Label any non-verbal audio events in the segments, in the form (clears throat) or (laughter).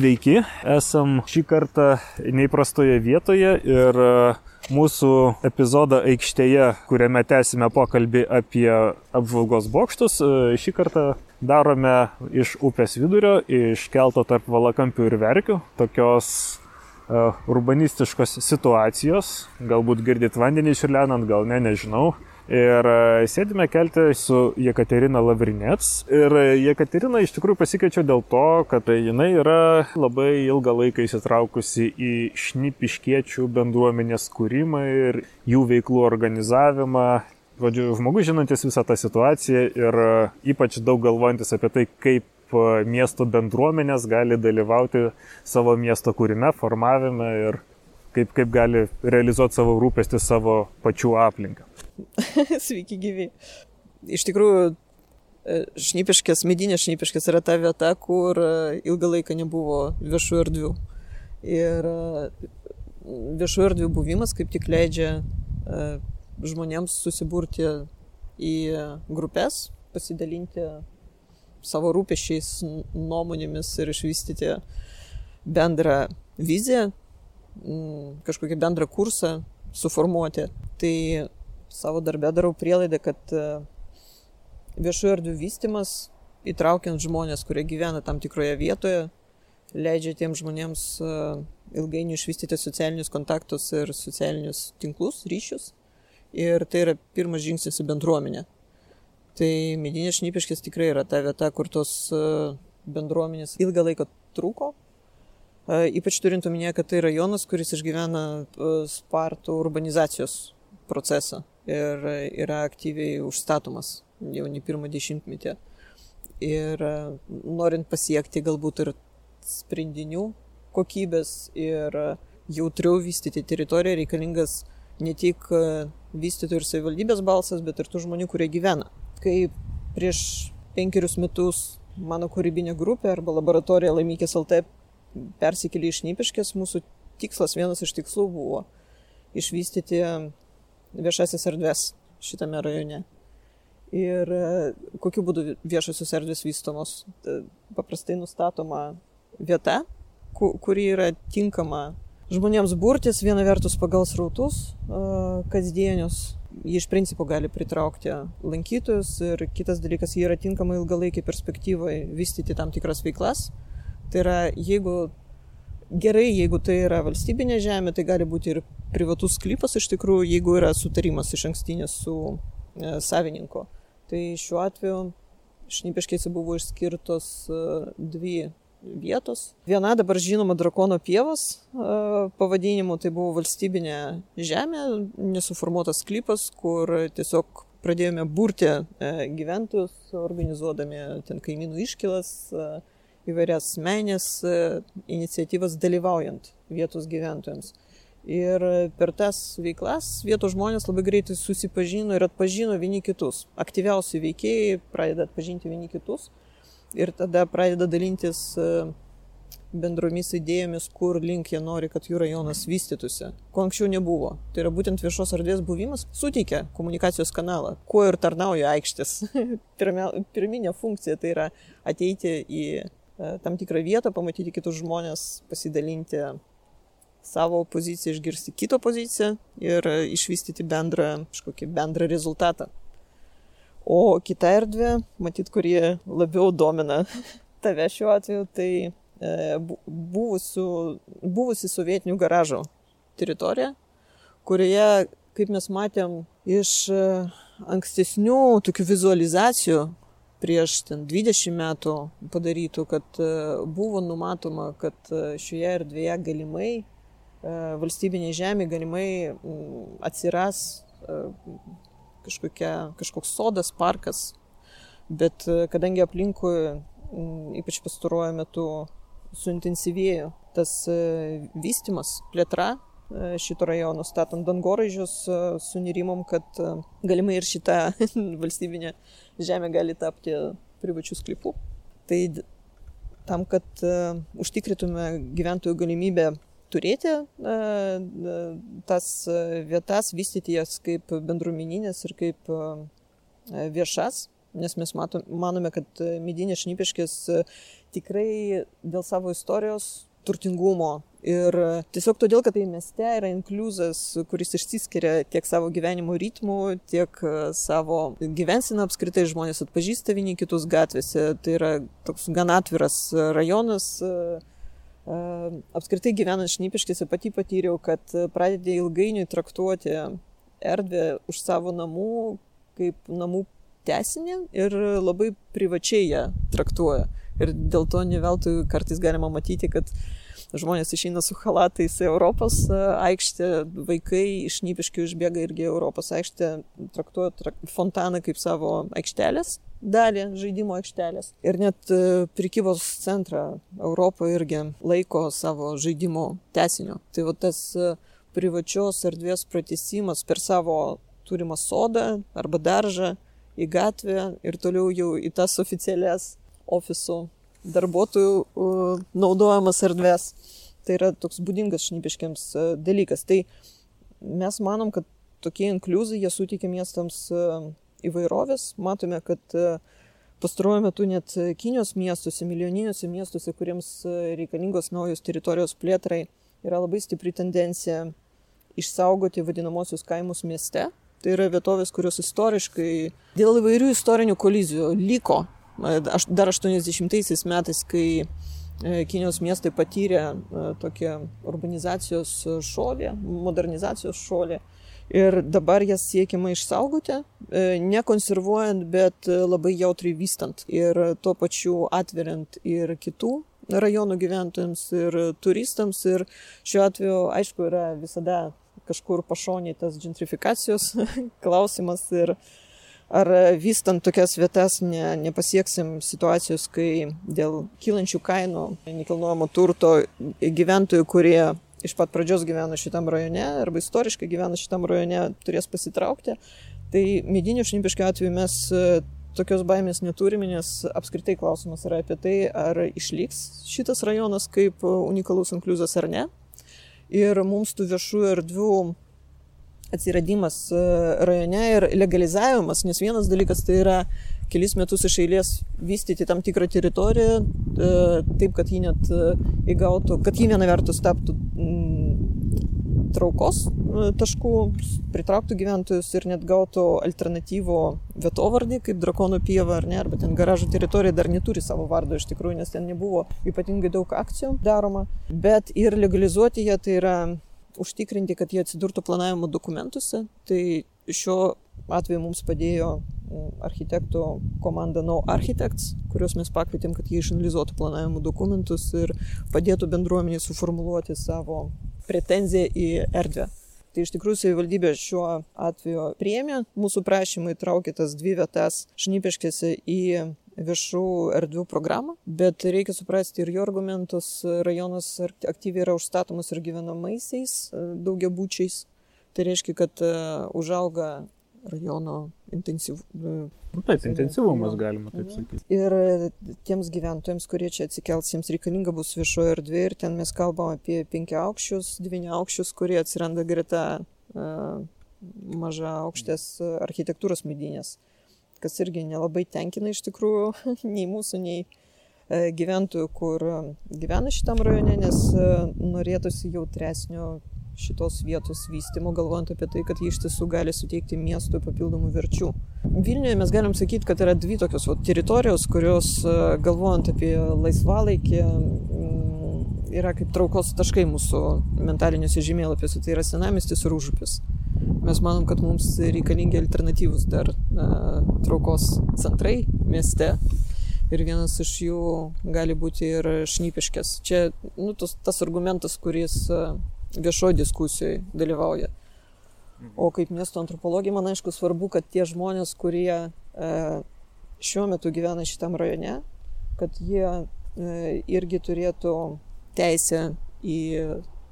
Sveiki, esam šį kartą neįprastoje vietoje ir e, mūsų epizodą aikštėje, kuriame tęsime pokalbį apie apžvalgos bokštus, e, šį kartą darome iš upės vidurio, iš kelto tarp valakampių ir verkių, tokios uh, urbanistiškos situacijos, galbūt girdit vandenį iširlenant, gal ne, nežinau. Ir e, sėdime kelti su Jekaterina Lavrinets. Ir Jekaterina iš tikrųjų pasikeičiau dėl to, kad jinai yra labai ilgą laiką įsitraukusi į šnipiškiečių bendruomenės kūrimą ir jų veiklų organizavimą. Žodžiu, žmogus žinantis visą tą situaciją ir e, ypač daug galvojantis apie tai, kaip e, miesto bendruomenės gali dalyvauti savo miesto kūrime, formavime ir kaip, kaip gali realizuoti savo rūpestį savo pačių aplinką. (laughs) Sveiki gyvi. Iš tikrųjų, e, šnipiškės, medinės šnipiškės yra ta vieta, kur e, ilgą laiką nebuvo viešų erdvių. Ir e, viešų erdvių buvimas kaip tik leidžia žmonėms susiburti į grupės, pasidalinti savo rūpešiais, nuomonėmis ir išvystyti bendrą viziją, kažkokį bendrą kursą suformuoti. Tai savo darbę darau prielaidą, kad e, viešų erdvių vystimas, įtraukiant žmonės, kurie gyvena tam tikroje vietoje, leidžia tiems žmonėms e, ilgainiui išvystyti socialinius kontaktus ir socialinius tinklus, ryšius. Ir tai yra pirmas žingsnis į bendruomenę. Tai medinės šnipiškės tikrai yra ta vieta, kur tos e, bendruomenės ilgą laiką trūko. Ypač turint omenyje, kad tai rajonas, kuris išgyvena spartų urbanizacijos procesą ir yra aktyviai užstatomas jau ne pirmą dešimtmetį. Ir e, norint pasiekti galbūt ir sprendinių kokybės ir jautriau vystyti teritoriją reikalingas ne tik e, vystytojų ir savivaldybės balsas, bet ir tų žmonių, kurie gyvena. Kai prieš penkerius metus mano kūrybinė grupė arba laboratorija Laimykės LT persikėlė iš Nypiškės, mūsų tikslas, vienas iš tikslų buvo išvystyti viešasis erdvės šitame rajone. Ir e, kokiu būdu viešosios erdvės vystomos? E, paprastai nustatoma vieta, kuri yra tinkama žmonėms burtis, viena vertus pagal srautus e, kasdienius. Jie iš principo gali pritraukti lankytojus ir kitas dalykas, jie yra tinkama ilgalaikį perspektyvai vystyti tam tikras veiklas. Tai yra, jeigu gerai, jeigu tai yra valstybinė žemė, tai gali būti ir privatus sklypas iš tikrųjų, jeigu yra sutarimas iš ankstinės su e, savininku. Tai šiuo atveju šnipiškėse buvo išskirtos e, dvi vietos. Viena dabar žinoma drakono pievos e, pavadinimu, tai buvo valstybinė žemė, nesuformuotas sklypas, kur tiesiog pradėjome burti gyventojus, organizuodami ten kaimynų iškilas, įvairias menės e, iniciatyvas dalyvaujant vietos gyventojams. Ir per tas veiklas vietos žmonės labai greitai susipažino ir atpažino vieni kitus. Aktyviausi veikėjai pradeda atpažinti vieni kitus ir tada pradeda dalintis e, bendromis idėjomis, kur link jie nori, kad jų rajonas vystytųsi, ko anksčiau nebuvo. Tai yra būtent viešos erdvės buvimas suteikia komunikacijos kanalą, kuo ir tarnauja aikštės. (laughs) Pirminė funkcija tai yra ateiti į e, tam tikrą vietą, pamatyti kitus žmonės, pasidalinti savo poziciją, išgirsti kito poziciją ir išvystyti bendrą, kažkokį bendrą rezultatą. O kita erdvė, matyt, kurie labiau domina (laughs) tave šiuo atveju, tai e, buvusių, buvusi sovietinių garažų teritorija, kurioje, kaip mes matėm iš e, ankstesnių tokių vizualizacijų prieš ten 20 metų padarytų, kad e, buvo numatoma, kad šioje erdvėje galimai E, valstybinė žemė galimai atsiras e, kažkokia, kažkoks sodas, parkas, bet e, kadangi aplinkui, ypač pastaruoju metu, suintensyvėjo tas vystimas, plėtra šito rajono, statant dangoraižius, sunerimom, kad galimai ir šita (laughs) valstybinė žemė gali tapti privačių sklypų. Tai tam, kad užtikrintume gyventojų galimybę turėti tas vietas, vystyti jas kaip bendruomeninės ir kaip viešas, nes mes matom, manome, kad medinės šnipiškės tikrai dėl savo istorijos turtingumo. Ir tiesiog todėl, kad tai mieste yra inkluzas, kuris išsiskiria tiek savo gyvenimo ritmu, tiek savo gyvensiną apskritai žmonės atpažįsta vieni kitus gatvėse. Tai yra toks gan atviras rajonas. Apskritai gyvenant šnipiškėse pati patyriau, kad pradedi ilgainiui traktuoti erdvę už savo namų kaip namų tesinį ir labai privačiai ją traktuoja. Ir dėl to ne veltui kartais galima matyti, kad žmonės išeina su halatais į Europos aikštę, vaikai iš Nypiškių išbėga irgi Europos aikštę, traktuoja trak fontaną kaip savo aikštelės dalį, žaidimo aikštelės. Ir net prekybos centrą Europoje irgi laiko savo žaidimo tesiniu. Tai va tas privačios erdvės pratesimas per savo turimą sodą arba daržą į gatvę ir toliau jau į tas oficialias ofisų darbuotojų naudojamas erdvės. Tai yra toks būdingas šnipiškiams dalykas. Tai mes manom, kad tokie inkluzai, jie suteikia miestams įvairovės. Matome, kad pastaruoju metu net Kinijos miestuose, milijoniniuose miestuose, kuriems reikalingos naujos teritorijos plėtrai, yra labai stipri tendencija išsaugoti vadinamosius kaimus mieste. Tai yra vietovės, kurios istoriškai dėl įvairių istorinių kolizijų liko. Aš dar 80 metais, kai Kinijos miestai patyrė tokią urbanizacijos šolį, modernizacijos šolį. Ir dabar jas siekiama išsaugoti, nekonservuojant, bet labai jautriai vystant. Ir tuo pačiu atveriant ir kitų rajonų gyventojams, ir turistams. Ir šiuo atveju, aišku, yra visada kažkur pašoniai tas gentrifikacijos klausimas ir ar vystant tokias vietas ne, nepasieksim situacijos, kai dėl kylančių kainų nekilnojamo turto gyventojų, kurie iš pat pradžios gyveno šitam rajone arba istoriškai gyveno šitam rajone, turės pasitraukti. Tai medinių šnipiškių atveju mes tokios baimės neturime, nes apskritai klausimas yra apie tai, ar išliks šitas rajonas kaip unikalus inkluzas ar ne ir mums tų viešų erdvių atsiradimas rajone ir legalizavimas, nes vienas dalykas tai yra kelis metus iš eilės vystyti tam tikrą teritoriją, taip, kad ji net įgautų, kad ji viena vertus taptų traukos taškų, pritrauktų gyventojus ir net gautų alternatyvų vietovardį, kaip drakonų pieva ar ne, arba ten garažo teritorija dar neturi savo vardo iš tikrųjų, nes ten nebuvo ypatingai daug akcijų daroma, bet ir legalizuoti ją tai yra užtikrinti, kad jie atsidurtų planavimo dokumentuose. Tai šiuo atveju mums padėjo architektų komanda No Architects, kuriuos mes pakvietėm, kad jie išanalizuotų planavimo dokumentus ir padėtų bendruomeniai suformuluoti savo pretenziją į erdvę. Tai iš tikrųjų savivaldybė šiuo atveju priemė mūsų prašymą įtraukė tas dvi vietas šnipiškėse į viešų erdvių programą, bet reikia suprasti ir jo argumentus. Rajonas aktyviai yra užstatomas ir gyvenamaisiais daugiabučiais. Tai reiškia, kad užauga rajono intensyvumas. Nu, taip, intensyvumas galima taip sakyti. Ir tiems gyventojams, kurie čia atsikels, jiems reikalinga bus viešoje erdvė ir ten mes kalbam apie penkia aukščius, devyni aukščius, kurie atsiranda greta maža aukštės architektūros medinės, kas irgi nelabai tenkina iš tikrųjų (laughs) nei mūsų, nei uh, gyventojų, kur gyvena šitam rajone, nes uh, norėtųsi jautresnio šitos vietos vystymo, galvojant apie tai, kad jie iš tiesų gali suteikti miestui papildomų verčių. Vilniuje mes galim sakyti, kad yra dvi tokios o, teritorijos, kurios, e, galvojant apie laisvalaikį, mm, yra kaip traukos taškai mūsų mentaliniuose žemėlapiuose, tai yra senamistis ir užupis. Mes manom, kad mums reikalingi alternatyvus dar e, traukos centrai mieste ir vienas iš jų gali būti ir šnipiškės. Čia nu, tas, tas argumentas, kuris viešoje diskusijoje dalyvauja. O kaip miesto antropologija, man aišku, svarbu, kad tie žmonės, kurie e, šiuo metu gyvena šitam rajone, kad jie e, irgi turėtų teisę į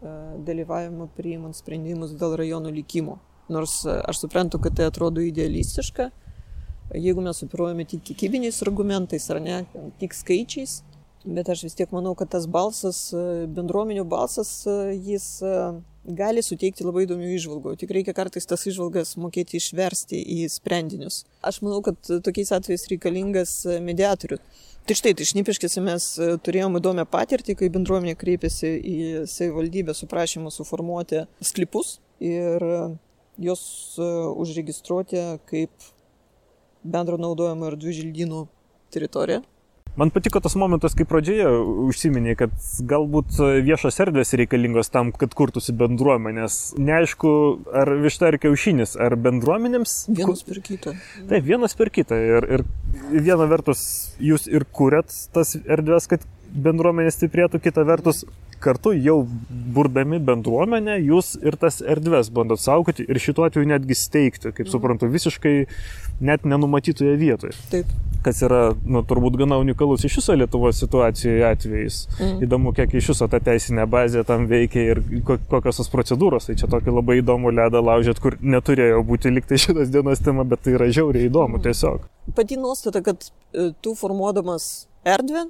e, dalyvavimą priimant sprendimus dėl rajonų likimo. Nors e, aš suprantu, kad tai atrodo idealistiška, jeigu mes operuojame tik kiekybiniais argumentais ar ne, tik skaičiais, Bet aš vis tiek manau, kad tas balsas, bendruomenių balsas, jis gali suteikti labai įdomių išvalgų. Tik reikia kartais tas išvalgas mokėti išversti į sprendinius. Aš manau, kad tokiais atvejais reikalingas mediatorius. Tai štai, tai šnipiškėse mes turėjome įdomią patirtį, kai bendruomenė kreipėsi į savivaldybę su prašymu suformuoti sklipus ir juos užregistruoti kaip bendro naudojimo erdvių želdynų teritoriją. Man patiko tas momentas, kai pradžioje užsiminė, kad galbūt viešos erdvės reikalingos tam, kad kurtųsi bendruomenės. Neaišku, ar višta ar kiaušinis, ar bendruomenėms. Vienas per kitą. Taip, vienas per kitą. Ir, ir viena vertus jūs ir kūrėt tas erdvės, kad bendruomenė stiprėtų, kita vertus kartu jau burdami bendruomenę, jūs ir tas erdves bandot saugoti ir šituo atveju netgi steigti, kaip suprantu, visiškai net nenumatytoje vietoje. Taip. Kas yra, nu, turbūt gana unikalus iš viso Lietuvos situacijoje atvejais. Mm. Įdomu, kiek iš viso ta teisinė bazė tam veikia ir kokios tos procedūros. Tai čia tokį labai įdomų ledą laužėt, kur neturėjo būti liktai šitas dienos tema, bet tai yra žiauriai įdomu mm. tiesiog. Pati nuostata, kad e, tu formuodamas erdvę,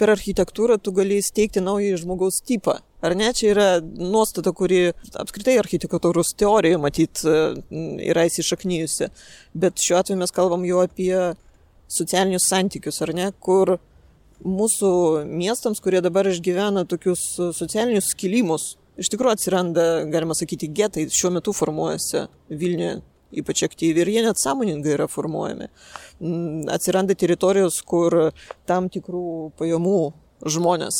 per architektūrą tu gali įsteigti naują žmogaus tipą. Ar ne, čia yra nuostata, kuri apskritai architektūros teorija, matyt, yra įsišaknyjusi. Bet šiuo atveju mes kalbam jau apie socialinius santykius, ar ne, kur mūsų miestams, kurie dabar išgyvena tokius socialinius skilimus, iš tikrųjų atsiranda, galima sakyti, getai, šiuo metu formuojasi Vilniuje ypač aktyviai ir jie net sąmoningai yra formuojami. Atsiranda teritorijos, kur tam tikrų pajamų žmonės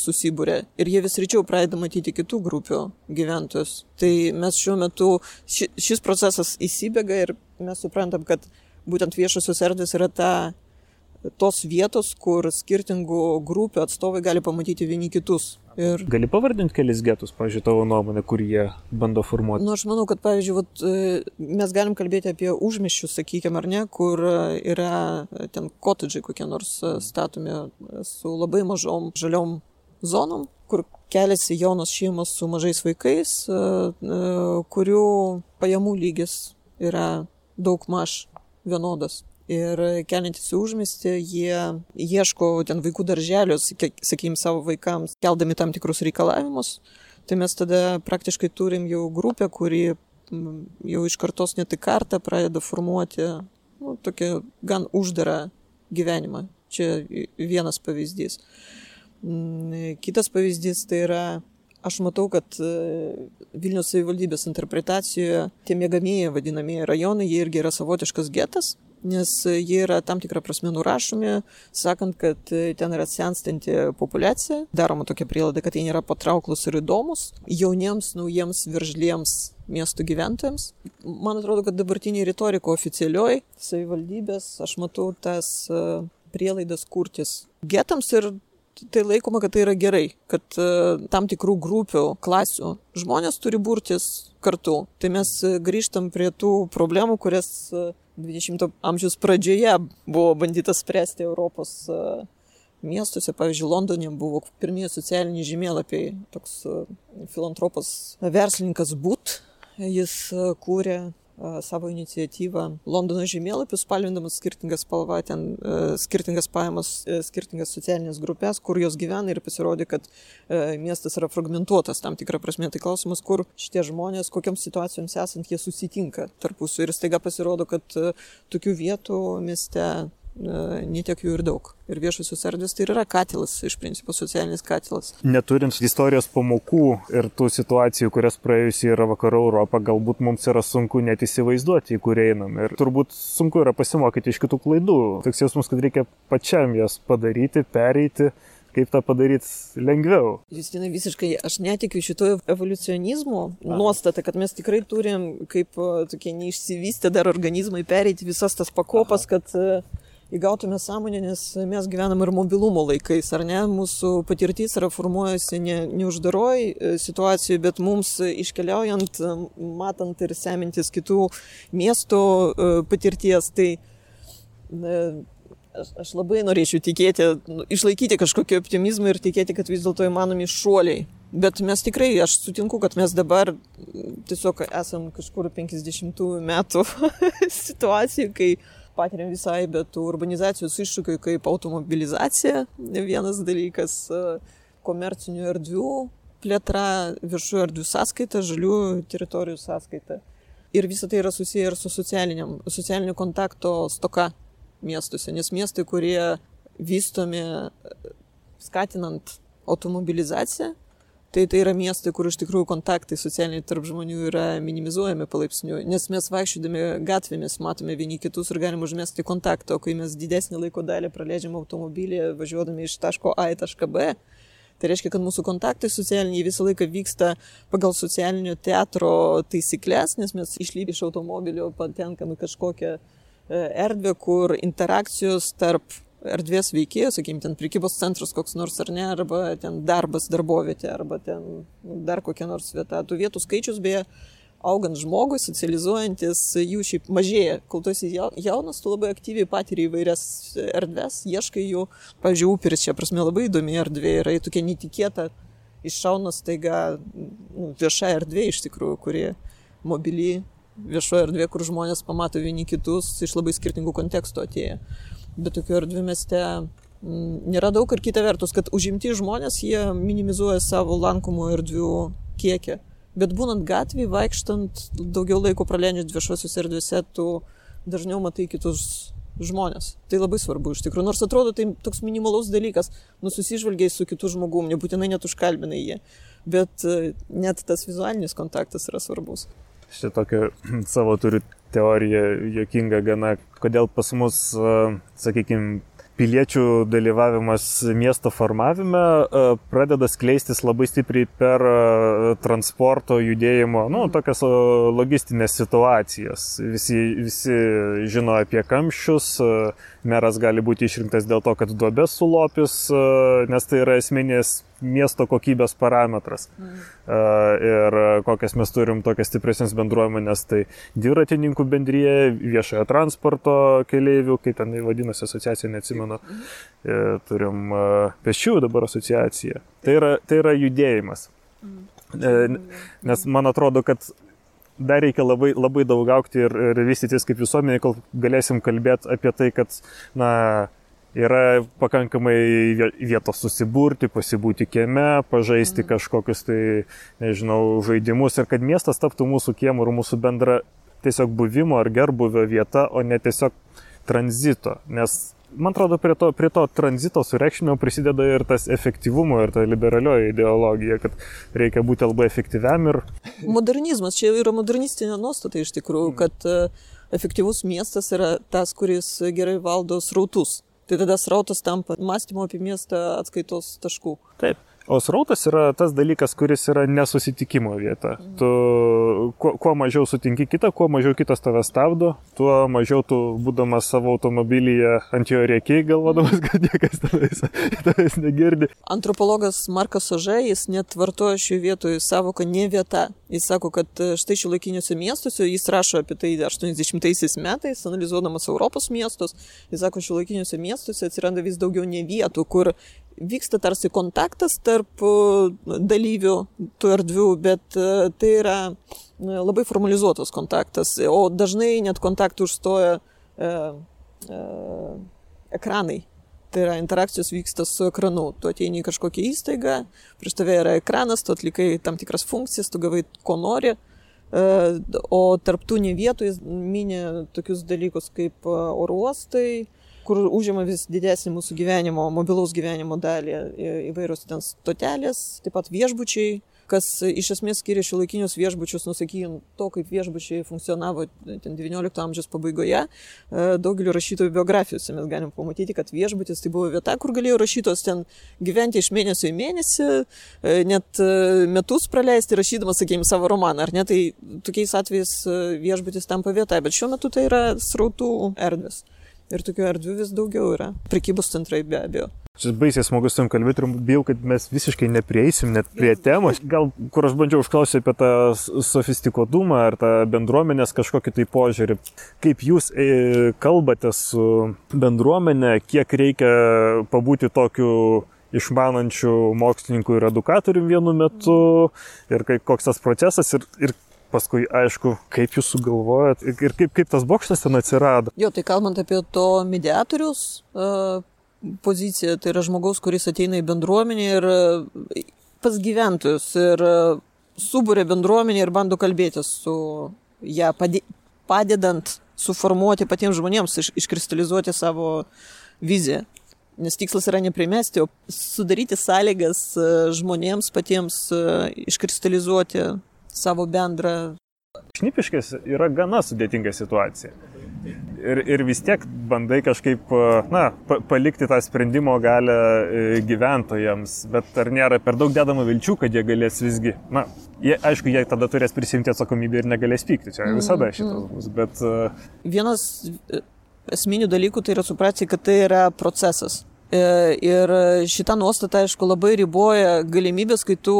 susibūrė ir jie vis ryčiau pradeda matyti kitų grupių gyventojus. Tai mes šiuo metu, ši, šis procesas įsibėga ir mes suprantam, kad būtent viešosios erdvės yra ta tos vietos, kur skirtingų grupių atstovai gali pamatyti vieni kitus. Ir... Gali pavardinti kelis getus, pažiūrėjau, tavo nuomonę, kur jie bando formuoti? Nu, aš manau, kad, pavyzdžiui, vat, e, mes galim kalbėti apie užmiščius, sakykime, ar ne, kur yra ten kotedžai kokie nors statomi su labai mažom žaliom zonom, kur keliasi jaunos šeimos su mažais vaikais, e, e, kurių pajamų lygis yra daug maž vienodas ir keliantis į užmestį, jie ieško ten vaikų darželius, sakykim, savo vaikams, keldami tam tikrus reikalavimus. Tai mes tada praktiškai turim jau grupę, kuri jau iš kartos net į kartą pradeda formuoti nu, tokį gan uždarą gyvenimą. Čia vienas pavyzdys. Kitas pavyzdys tai yra Aš matau, kad Vilnius savivaldybės interpretacijoje tie mėgamieji vadinamieji rajonai, jie irgi yra savotiškas getas, nes jie yra tam tikrą prasme nurašomi, sakant, kad ten yra senstanti populiacija, daroma tokia prielaida, kad jie nėra patrauklus ir įdomus jauniems, naujiems, viržliems miestų gyventojams. Man atrodo, kad dabartinė retorika oficialioj savivaldybės, aš matau tas prielaidas kurtis getams ir tai laikoma, kad tai yra gerai, kad tam tikrų grupių, klasių žmonės turi burtis kartu. Tai mes grįžtam prie tų problemų, kurias 20 amžiaus pradžioje buvo bandyta spręsti Europos e, miestuose. Pavyzdžiui, Londone buvo pirmieji socialiniai žemėlapiai. Toks e, filantropas verslininkas But, jis e, kūrė savo iniciatyvą Londono žemėlapius, spalvindamas skirtingas spalva, ten skirtingas pajamas, skirtingas socialinės grupės, kur jos gyvena ir pasirodė, kad miestas yra fragmentuotas tam tikrą prasme. Tai klausimas, kur šitie žmonės, kokiams situacijoms esant, jie susitinka tarpusų. Ir staiga pasirodo, kad tokių vietų mieste netiek jų ir daug. Ir viešosios erdvės tai yra katilas, iš principo socialinis katilas. Neturint istorijos pamokų ir tų situacijų, kurias praėjusi yra vakarų Europą, galbūt mums yra sunku net įsivaizduoti, į kur einam. Ir turbūt sunku yra pasimokyti iš kitų klaidų. Toks jausmas, kad reikia pačiam jas padaryti, pereiti kaip tą padaryti lengviau. Justinai, visiškai aš netikiu šito evoliucionizmo nuostatą, kad mes tikrai turim kaip tokie neišsivystę dar organizmai pereiti visas tas pakopas, Aha. kad įgautume sąmonę, nes mes gyvenam ir mobilumo laikais, ar ne? Mūsų patirtis yra formuojasi ne, ne uždaroj e, situacijoje, bet mums iškeliaujant, e, matant ir semintis kitų miestų e, patirties, tai aš, aš labai norėčiau tikėti, nu, išlaikyti kažkokį optimizmą ir tikėti, kad vis dėlto įmanomi šuoliai. Bet mes tikrai, aš sutinku, kad mes dabar tiesiog esam kažkur 50 metų (laughs) situacijų, kai patiriam visai, bet urbanizacijos iššūkiai kaip automobilizacija, vienas dalykas, komercinių erdvių plėtra viešųjų erdvių sąskaita, žalių teritorijų sąskaita. Ir visa tai yra susiję ir su socialiniu kontakto stoka miestuose, nes miestai, kurie vystomi skatinant automobilizaciją, tai tai yra miestai, kur iš tikrųjų kontaktai socialiniai tarp žmonių yra minimizuojami palaipsniui, nes mes vaikščiodami gatvėmis matome vieni kitus ir galim užmesti kontaktą, o kai mes didesnį laiko dalį praleidžiam automobilį važiuodami iš taško A į tašką B, Tai reiškia, kad mūsų kontaktai socialiniai visą laiką vyksta pagal socialinio teatro taisyklės, nes mes išlypę iš automobilio patenkame kažkokią e, erdvę, kur interakcijos tarp erdvės veikėjų, sakykime, ten prekybos centras koks nors ar ne, arba ten darbas darbovietė, arba ten dar kokia nors vieta. Tų vietų skaičius beje augant žmogui, socializuojantis, jų šiaip mažėja. Kol tu esi jaunas, tu labai aktyviai patiri įvairias erdves, ieškai jų. Pavyzdžiui, uperis čia prasme labai įdomi erdvė yra, tokia netikėta, iššauna staiga nu, vieša erdvė iš tikrųjų, kuri mobili viešoje erdvė, kur žmonės pamato vieni kitus iš labai skirtingų kontekstų atėję bet tokių erdvių mieste mm, nėra daug ir kita vertus, kad užimti žmonės, jie minimizuoja savo lankomų erdvių kiekį. Bet būnant gatvėje, vaikštant, daugiau laiko praleidžiant viešosios erdvėse, tu dažniau matai kitus žmonės. Tai labai svarbu iš tikrųjų. Nors atrodo, tai toks minimalus dalykas, nususižvalgiai su kitu žmogum, nebūtinai net užkalbinai jį. Bet e, net tas vizualinis kontaktas yra svarbus. Šitą (clears throat) savo turiu teorija jokinga gana, kodėl pas mus, sakykime, piliečių dalyvavimas miesto formavime pradeda skleistis labai stipriai per transporto judėjimo, nu, tokias logistinės situacijas. Visi, visi žino apie kamščius, meras gali būti išrinktas dėl to, kad duobės sulopis, nes tai yra esminės miesto kokybės parametras. Mm. Ir kokias mes turim tokias stipresnės bendruomenės, tai dviratininkų bendryje, viešojo transporto keliaivių, kaip ten vadinasi asociacija, neatsimenu, mm. turim pešių dabar asociaciją. Tai yra, tai yra judėjimas. Mm. Nes man atrodo, kad dar reikia labai, labai daug aukti ir, ir vystytis kaip visuomenė, kol galėsim kalbėti apie tai, kad, na, yra pakankamai vietos susiburti, pasibūti kieme, pažaisti mhm. kažkokius tai, nežinau, žaidimus ir kad miestas taptų mūsų kiemų ir mūsų bendra tiesiog buvimo ar gerbuvio vieta, o ne tiesiog tranzito. Nes man atrodo, prie to, prie to tranzito sureikšmio prisideda ir tas efektyvumo, ir ta liberalioji ideologija, kad reikia būti labai efektyviam ir... Modernizmas, čia yra modernistinė nuostata iš tikrųjų, mm. kad e, efektyvus miestas yra tas, kuris gerai valdo srautus. Tai tada srautas tampa mąstymo apie miestą atskaitos taškų. Taip. O srautas yra tas dalykas, kuris yra nesusitikimo vieta. Tu kuo, kuo mažiau sutinki kitą, kuo mažiau kitas tave stabdo, tuo mažiau tu, būdamas savo automobilyje, ant jo reikiai galvodamas, kad niekas tavęs, tavęs negirdi. Antropologas Markas Ožai, jis net vartoja šioje vietoje savoką ne vieta. Jis sako, kad e, štai šiuolaikiniuose miestuose, jis rašo apie tai 80 metais, analizuodamas Europos miestus, jis sako, šiuolaikiniuose miestuose atsiranda vis daugiau ne vietų, kur vyksta tarsi kontaktas tarp e, dalyvių tų erdvių, bet e, tai yra e, labai formalizuotas kontaktas, o dažnai net kontaktų užstoja e, e, ekranai. Tai yra interakcijos vyksta su ekranu. Tu ateini į kažkokią įstaigą, prieš tave yra ekranas, tu atlikai tam tikras funkcijas, tu gavai ko nori, o tarptų ne vietų jis minė tokius dalykus kaip oro uostai, kur užima vis didesnį mūsų gyvenimo, mobilaus gyvenimo dalį, įvairios ten stotelės, taip pat viešbučiai, kas iš esmės skiria šiuolaikinius viešbučius, nusakykim, to, kaip viešbučiai funkcionavo ten 19 amžiaus pabaigoje, e, daugelio rašytojų biografijose mes galim pamatyti, kad viešbutis tai buvo vieta, kur galėjo rašytos ten gyventi iš mėnesio į mėnesį, e, net e, metus praleisti rašydamas, sakykime, savo romaną, ar ne, tai tokiais atvejais viešbutis tampa vieta, bet šiuo metu tai yra srautų erdvės. Ir tokių erdvių vis daugiau yra. Prekybos centrai be abejo. Šis baisiai smagus tam kalbėti ir bijau, kad mes visiškai neprieisim net prie temos. Gal, kur aš bandžiau užklausyti apie tą sofistikuotumą ar tą bendruomenės kažkokį tai požiūrį. Kaip jūs e, kalbate su bendruomenė, kiek reikia pabūti tokiu išmanančių mokslininkų ir edukatorių vienu metu ir kai, koks tas procesas ir, ir paskui aišku, kaip jūs sugalvojat ir kaip, kaip tas bokštas ten atsirado. Jo, tai kalbant apie to mediatorius uh, poziciją, tai yra žmogaus, kuris ateina į bendruomenę ir uh, pas gyventojus ir subūrė bendruomenę ir bando kalbėtis su ją, padedant suformuoti patiems žmonėms, iš, iškristalizuoti savo viziją. Nes tikslas yra ne primesti, o sudaryti sąlygas žmonėms patiems iškristalizuoti savo bendrą. Šnipiškės yra gana sudėtinga situacija ir, ir vis tiek bandai kažkaip, na, palikti tą sprendimo galę e, gyventojams, bet ar nėra per daug dedama vilčių, kad jie galės visgi, na, jie, aišku, jie tada turės prisimti atsakomybę ir negalės pykti, čia visada mhm, šitas mhm. bus, bet... E, Vienas e, esminių dalykų tai yra suprasti, kad tai yra procesas. E, ir šita nuostata, aišku, labai riboja galimybės, kai tu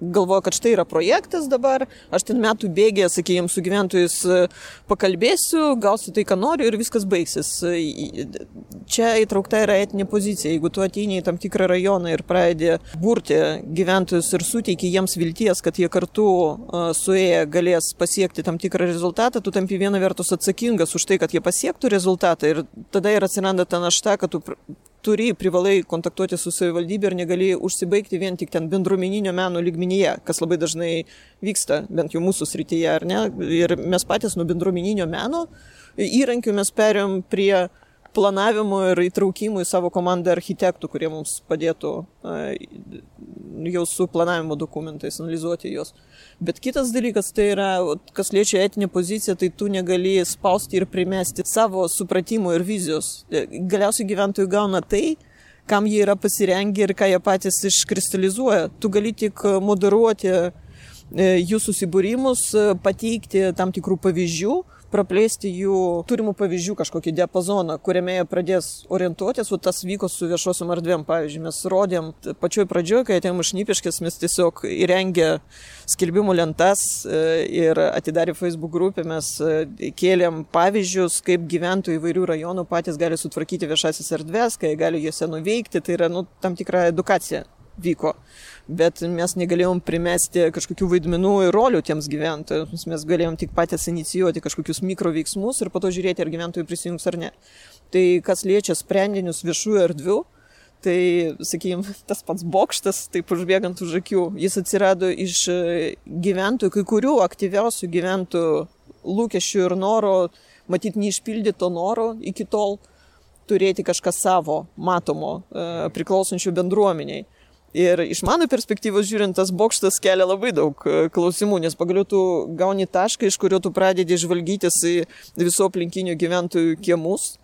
galvoji, kad štai yra projektas dabar, aš ten metų bėgė, sakykime, su gyventojais e, pakalbėsiu, gausiu tai, ką noriu ir viskas baigsis. E, čia įtraukta yra etinė pozicija. Jeigu tu ateini į tam tikrą rajoną ir pradedi burti gyventojus ir suteiki jiems vilties, kad jie kartu suėję galės pasiekti tam tikrą rezultatą, tu tampi viena vertus atsakingas už tai, kad jie pasiektų rezultatą ir tada ir atsiranda ta našta, kad tu turi, privalai kontaktuoti su savivaldybė ir negali užsibaigti vien tik ten bendruomeninio meno lygmenyje, kas labai dažnai vyksta, bent jau mūsų srityje, ar ne? Ir mes patys nuo bendruomeninio meno įrankių mes perėm prie planavimo ir įtraukimų į savo komandą architektų, kurie mums padėtų jau su planavimo dokumentais analizuoti juos. Bet kitas dalykas tai yra, kas liečia etinę poziciją, tai tu negali spausti ir primesti savo supratimo ir vizijos. E, galiausiai gyventojai gauna tai, kam jie yra pasirengę ir ką jie patys iškristalizuoja. Tu gali tik moderuoti e, jų susibūrimus, pateikti tam tikrų pavyzdžių, praplėsti jų turimų pavyzdžių kažkokį diapazoną, kuriame jie pradės orientuotis, o tas vyko su viešosiom erdvėm. Pavyzdžiui, mes rodėm pačioj pradžioje, kai atėjom iš Nypiškės, mes tiesiog įrengė skelbimų lentas e, ir atidarė Facebook grupę, mes e, kėlėm pavyzdžius, kaip gyventojai įvairių rajonų patys gali sutvarkyti viešasis erdvės, kai gali juose nuveikti, tai yra nu, tam tikra edukacija vyko bet mes negalėjom primesti kažkokių vaidmenų ir rolių tiems gyventojams. Mes galėjom tik patys inicijuoti kažkokius mikroveiksmus ir po to žiūrėti, ar gyventojai prisijungs ar ne. Tai kas liečia sprendinius viešųjų erdvių, tai, sakykime, (laughs) tas pats bokštas, taip užbėgant už akių, jis atsirado iš e, gyventojų, kai kurių aktyviausių gyventojų lūkesčių ir noro, matyt, neišpildyto noro iki tol turėti kažką savo, matomo, e, priklausančių bendruomeniai. Ir iš mano perspektyvos žiūrint, tas bokštas kelia labai daug e, klausimų, nes pagaliau tu gauni tašką, iš kurio tu pradedi žvalgytis į visų aplinkinių gyventojų kiemus.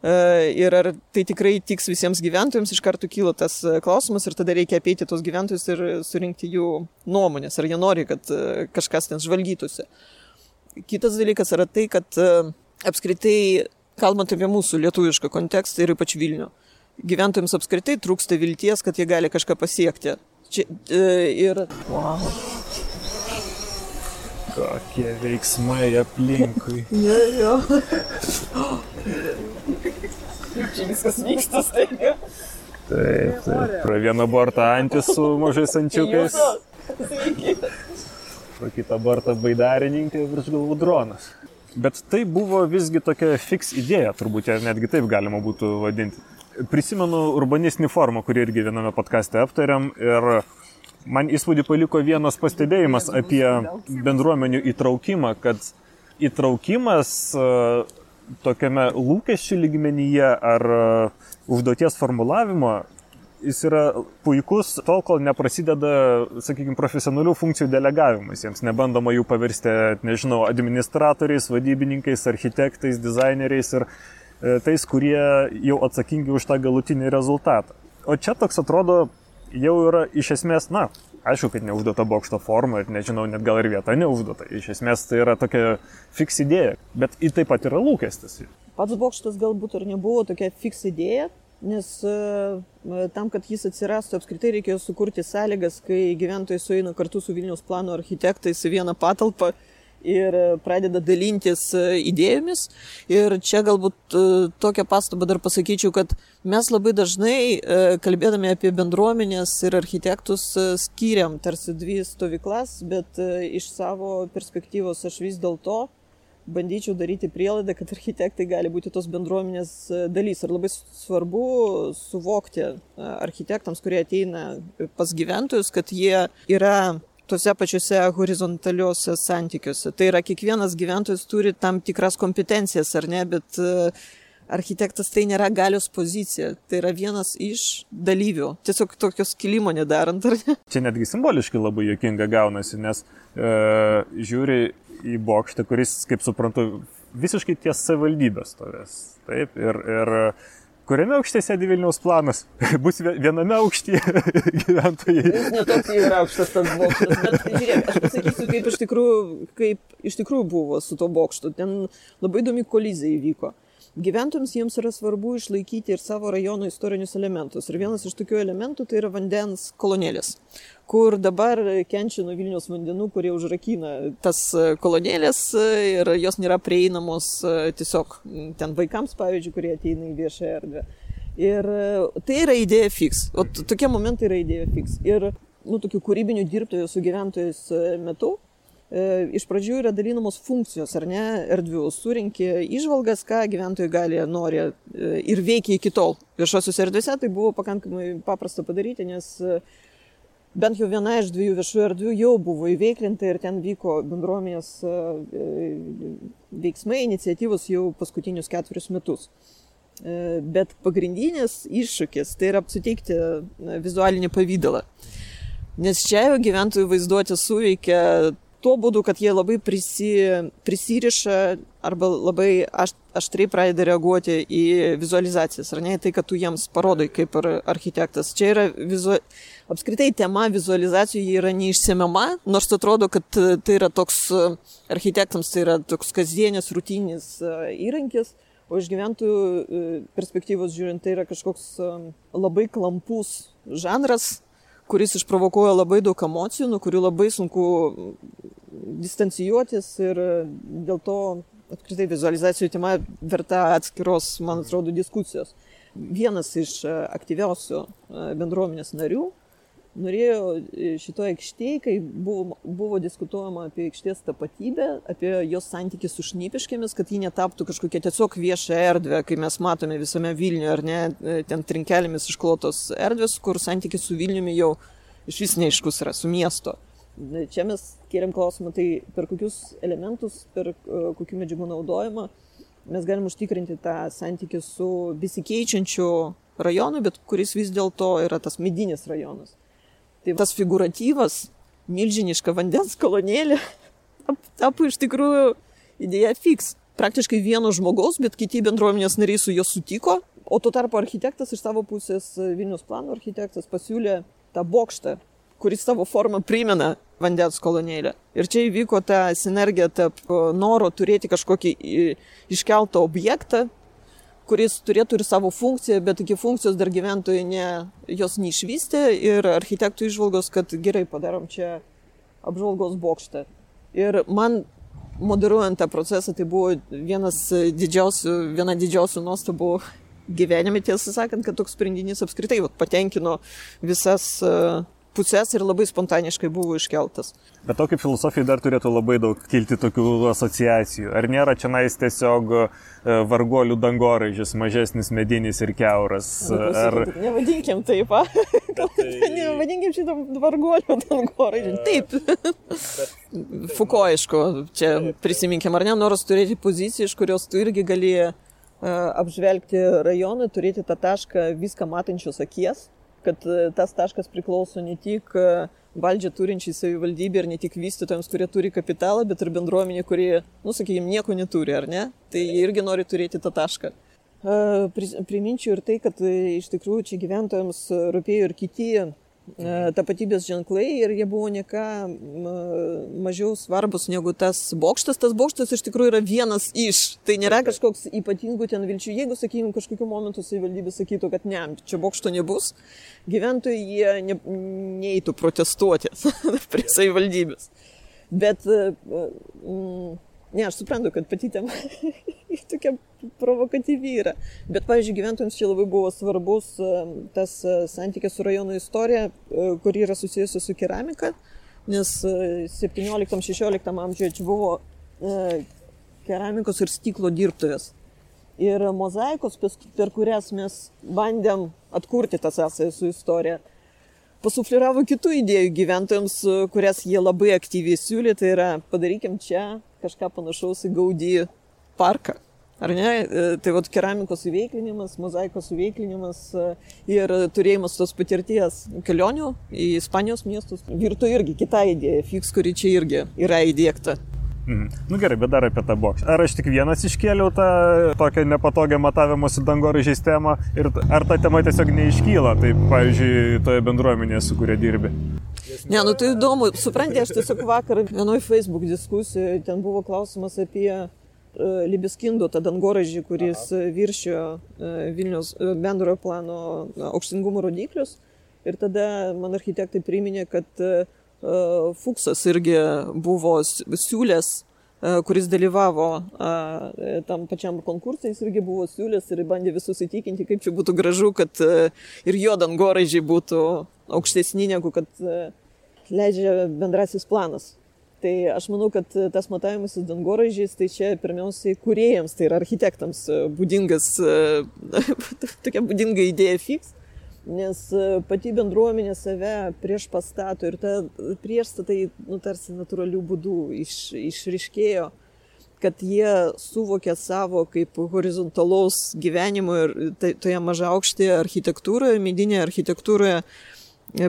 E, ir ar tai tikrai tiks visiems gyventojams, iš karto kyla tas e, klausimas ir tada reikia apeiti tos gyventojus ir surinkti jų nuomonės, ar jie nori, kad kažkas ten žvalgytųsi. Kitas dalykas yra tai, kad apskritai, kalbant apie mūsų lietuvišką kontekstą ir ypač Vilnių, gyventojams apskritai trūksta vilties, kad jie gali kažką pasiekti. Čia, e, ir... Wow. Kokie veiksmai aplinkui. (laughs) jo, jo. Čia viskas vyksta staiga. Taip, taip. Pro vieną bortą antis su mažais ančiukais. Pro kitą bortą baidarininkė virš galvų dronas. Bet tai buvo visgi tokia fix idėja, turbūt, netgi taip galima būtų vadinti prisimenu urbanistinį formą, kurį irgi viename podkaste aptariam ir man įspūdį paliko vienas pastebėjimas apie bendruomenių įtraukimą, kad įtraukimas e, tokiame lūkesčių lygmenyje ar e, užduoties formulavimo jis yra puikus tol, kol neprasideda, sakykime, profesionalių funkcijų delegavimas. Jiems nebandoma jų paversti, nežinau, administratoriais, vadybininkais, architektais, dizaineriais ir tais, kurie jau atsakingi už tą galutinį rezultatą. O čia toks atrodo jau yra iš esmės, na, aišku, kad neužduota bokšto forma ir nežinau, net gal ir vieta neužduota. Iš esmės tai yra tokia fiks idėja, bet į taip pat yra lūkestis. Pats bokštas galbūt ir nebuvo tokia fiks idėja, nes uh, tam, kad jis atsirastų, apskritai reikėjo sukurti sąlygas, kai gyventojai sueina kartu su Vilnius plano architektais į vieną patalpą ir pradeda dalintis e, idėjomis. Ir čia galbūt e, tokią pastabą dar pasakyčiau, kad mes labai dažnai, e, kalbėdami apie bendruomenės ir architektus, skiriam tarsi dvi stovyklas, bet iš savo perspektyvos aš vis dėlto bandyčiau daryti prielaidą, kad architektai gali būti tos bendruomenės dalys. Ir labai svarbu suvokti architektams, kurie ateina pas gyventojus, kad jie yra tuose pačiuose horizontaliuose santykiuose. Tai yra, kiekvienas gyventojas turi tam tikras kompetencijas, ar ne, bet architektas tai nėra galios pozicija, tai yra vienas iš dalyvių. Tiesiog tokio skilimo nedarant, ar ne? Čia netgi simboliškai labai jokinga gaunasi, nes e, žiūri į bokštą, kuris, kaip suprantu, visiškai ties savivaldybės stovės. Taip, ir, ir kuriame aukšte sėdi Vilniaus planas? (laughs) Bus viename aukštyje (laughs) gyventojai. Jis netoks yra aukštas tas bokštas, bet žiūrėk, aš pasakysiu, kaip iš tikrųjų, kaip iš tikrųjų buvo su to bokštu. Ten labai įdomi kolizija įvyko. Gyventojams jiems yra svarbu išlaikyti ir savo rajono istorinius elementus. Ir vienas iš tokių elementų tai yra vandens kolonėlės, kur dabar kenčia nuo Vilnius vandenų, kurie užrakina tas kolonėlės ir jos nėra prieinamos tiesiog ten vaikams, pavyzdžiui, kurie ateina į viešą erdvę. Ir tai yra idėja fix. O tokie momentai yra idėja fix. Ir, nu, tokių kūrybinių dirbtuvų su gyventojais metu E, iš pradžių yra dalinamos funkcijos, ar ne, erdvių. Surinkė išvalgas, ką gyventojai gali, nori e, ir veikia iki tol. Viešosiuose erdvėse tai buvo pakankamai paprasta padaryti, nes e, bent jau viena iš dviejų viešų erdvių jau buvo įveiklinta ir ten vyko bendruomenės veiksmai, iniciatyvos jau paskutinius ketverius metus. Bet pagrindinis iššūkis tai yra suteikti vizualinį pavydalą. Nes čia jau gyventojų vaizduotė suveikia tuo būdu, kad jie labai prisi, prisiriša arba labai aš, aštriai pradeda reaguoti į vizualizacijas, ar ne, tai, kad tu jiems parodai kaip ar architektas. Čia yra vizu... apskritai tema vizualizacijų yra neišsiemiama, nors atrodo, kad tai yra toks architektams, tai yra toks kasdienis, rutininis įrankis. O iš gyventojų perspektyvos žiūrint, tai yra kažkoks labai klampus žanras, kuris išprovokuoja labai daug emocijų, nuo kurių labai sunku distancijuotis ir dėl to apskritai vizualizacijų tema verta atskiros, man atrodo, diskusijos. Vienas iš aktyviausių bendruomenės narių norėjo e, šitoje aikštėje, kai buvo, buvo diskutuojama apie aikštės tapatybę, apie jos santykį su šnipiškėmis, kad ji netaptų kažkokia tiesiog vieša erdvė, kai mes matome visame Vilniuje, ar ne, e, ten trinkelėmis išklotos erdvės, kur santykis su Vilniumi jau iš vis neaiškus yra, su miesto. Čia mes kėlėm klausimą, tai per kokius elementus, per e, kokių medžiagų naudojimą mes galim užtikrinti tą santykį su besikeičiančiu rajonu, bet kuris vis dėlto yra tas medinis rajonas. Tai tas figuratyvas, milžiniška vandens kolonėlė, (laughs) tapo iš tikrųjų idėja fiks. Praktiškai vieno žmogaus, bet kiti bendruomenės nariai su juo sutiko, o tuo tarpu architektas iš savo pusės, Vilnius plano architektas, pasiūlė tą bokštą, kuris savo formą primena vandens kolonėlę. Ir čia įvyko ta sinergija tarp noro turėti kažkokį iškeltą objektą, kuris turėtų ir savo funkciją, bet iki funkcijos dar gyventojai ne, jos neišvystė ir architektų išvalgos, kad gerai padarom čia apžvalgos bokštą. Ir man moderuojant tą procesą tai buvo vienas didžiausių, viena didžiausių nuostabų gyvenime, tiesą sakant, kad toks sprendinys apskritai vat, patenkino visas uh, pusės ir labai spontaniškai buvo iškeltas. Bet tokiai filosofijai dar turėtų labai daug kilti tokių asociacijų. Ar nėra čia nais tiesiog e, vargolių dangoraižis, mažesnis medinis ir keuras? Ar... Nevadinkim taip, a? (laughs) Tai... Nevadinkim šitą vargolių dangoraižį. Taip. Bet... (laughs) Fuko, aišku, čia prisiminkim, ar ne, noras turėti poziciją, iš kurios tu irgi gali e, apžvelgti rajoną, turėti tą tašką viską matančios akies kad e, tas taškas priklauso ne tik e, valdžią turinčiai savivaldybė ir ne tik vystytojams, kurie turi kapitalą, bet ir bendruomenė, kurie, nu, sakykime, nieko neturi, ar ne? Tai jie irgi nori turėti tą tašką. E, priminčiau ir tai, kad iš tikrųjų čia gyventojams rūpėjo ir kiti tapatybės ženklai ir jie buvo neką mažiau svarbus negu tas bokštas. Tas bokštas iš tikrųjų yra vienas iš. Tai nėra kažkoks ypatingų ten vilčių. Jeigu, sakykime, kažkokiu momentu savivaldybė sakytų, kad ne, čia bokšto nebus, gyventojai jie ne, neįtų protestuoti prie savivaldybės. Bet mm, Ne, aš suprantu, kad pati tema (laughs) tokia provokatyvi yra. Bet, pavyzdžiui, gyventojams čia labai buvo svarbus e, tas e, santykis su rajono istorija, e, kuri yra susijusi su keramika, nes 17-16 amžiuje čia buvo keramikos ir stiklo dirbtuvės. Ir mozaikos, per kurias mes bandėm atkurti tą sąsąją su istorija, pasufliravo kitų idėjų gyventojams, kurias jie labai aktyviai siūlė, tai yra padarykim čia kažką panašaus į Gaudį parką. Ar ne? E, tai vad keramikos įveiklinimas, mozaikos įveiklinimas e, ir turėjimas tos patirties kelionių į Ispanijos miestus virto irgi kita idėja, fiks, kuri čia irgi yra įdėkta. Mhm. Nu gerai, bet dar apie tą bokštą. Ar aš tik vienas iškėliau tą tokią nepatogią matavimosi dangoraižiais temą ir ar ta tema tiesiog neiškyla, tai pavyzdžiui, toje bendruomenėje, su kuria dirbi? Ne, nu tai įdomu, suprantate, aš tiesiog vakar vienoje Facebook diskusijoje ten buvo klausimas apie uh, Libiskindo tą dangoraižį, kuris viršijo uh, Vilnius uh, bendrojo plano aukštingumo rodiklius. Ir tada man architektai priminė, kad uh, Fuksas irgi buvo siūlės, kuris dalyvavo tam pačiam konkursai, jis irgi buvo siūlės ir bandė visus įtikinti, kaip čia būtų gražu, kad ir jo dangoraižiai būtų aukštesni negu kad leidžia bendrasis planas. Tai aš manau, kad tas matavimas dangoraižiais, tai čia pirmiausiai kuriejams, tai yra architektams būdingas, (laughs) tokia būdinga idėja fiks nes e, pati bendruomenė save prieš pastato ir ta priešstatai, nu, tarsi natūralių būdų iš, išriškėjo, kad jie suvokė savo kaip horizontalaus gyvenimo ir tai, toje maža aukštėje architektūroje, medinėje architektūroje e,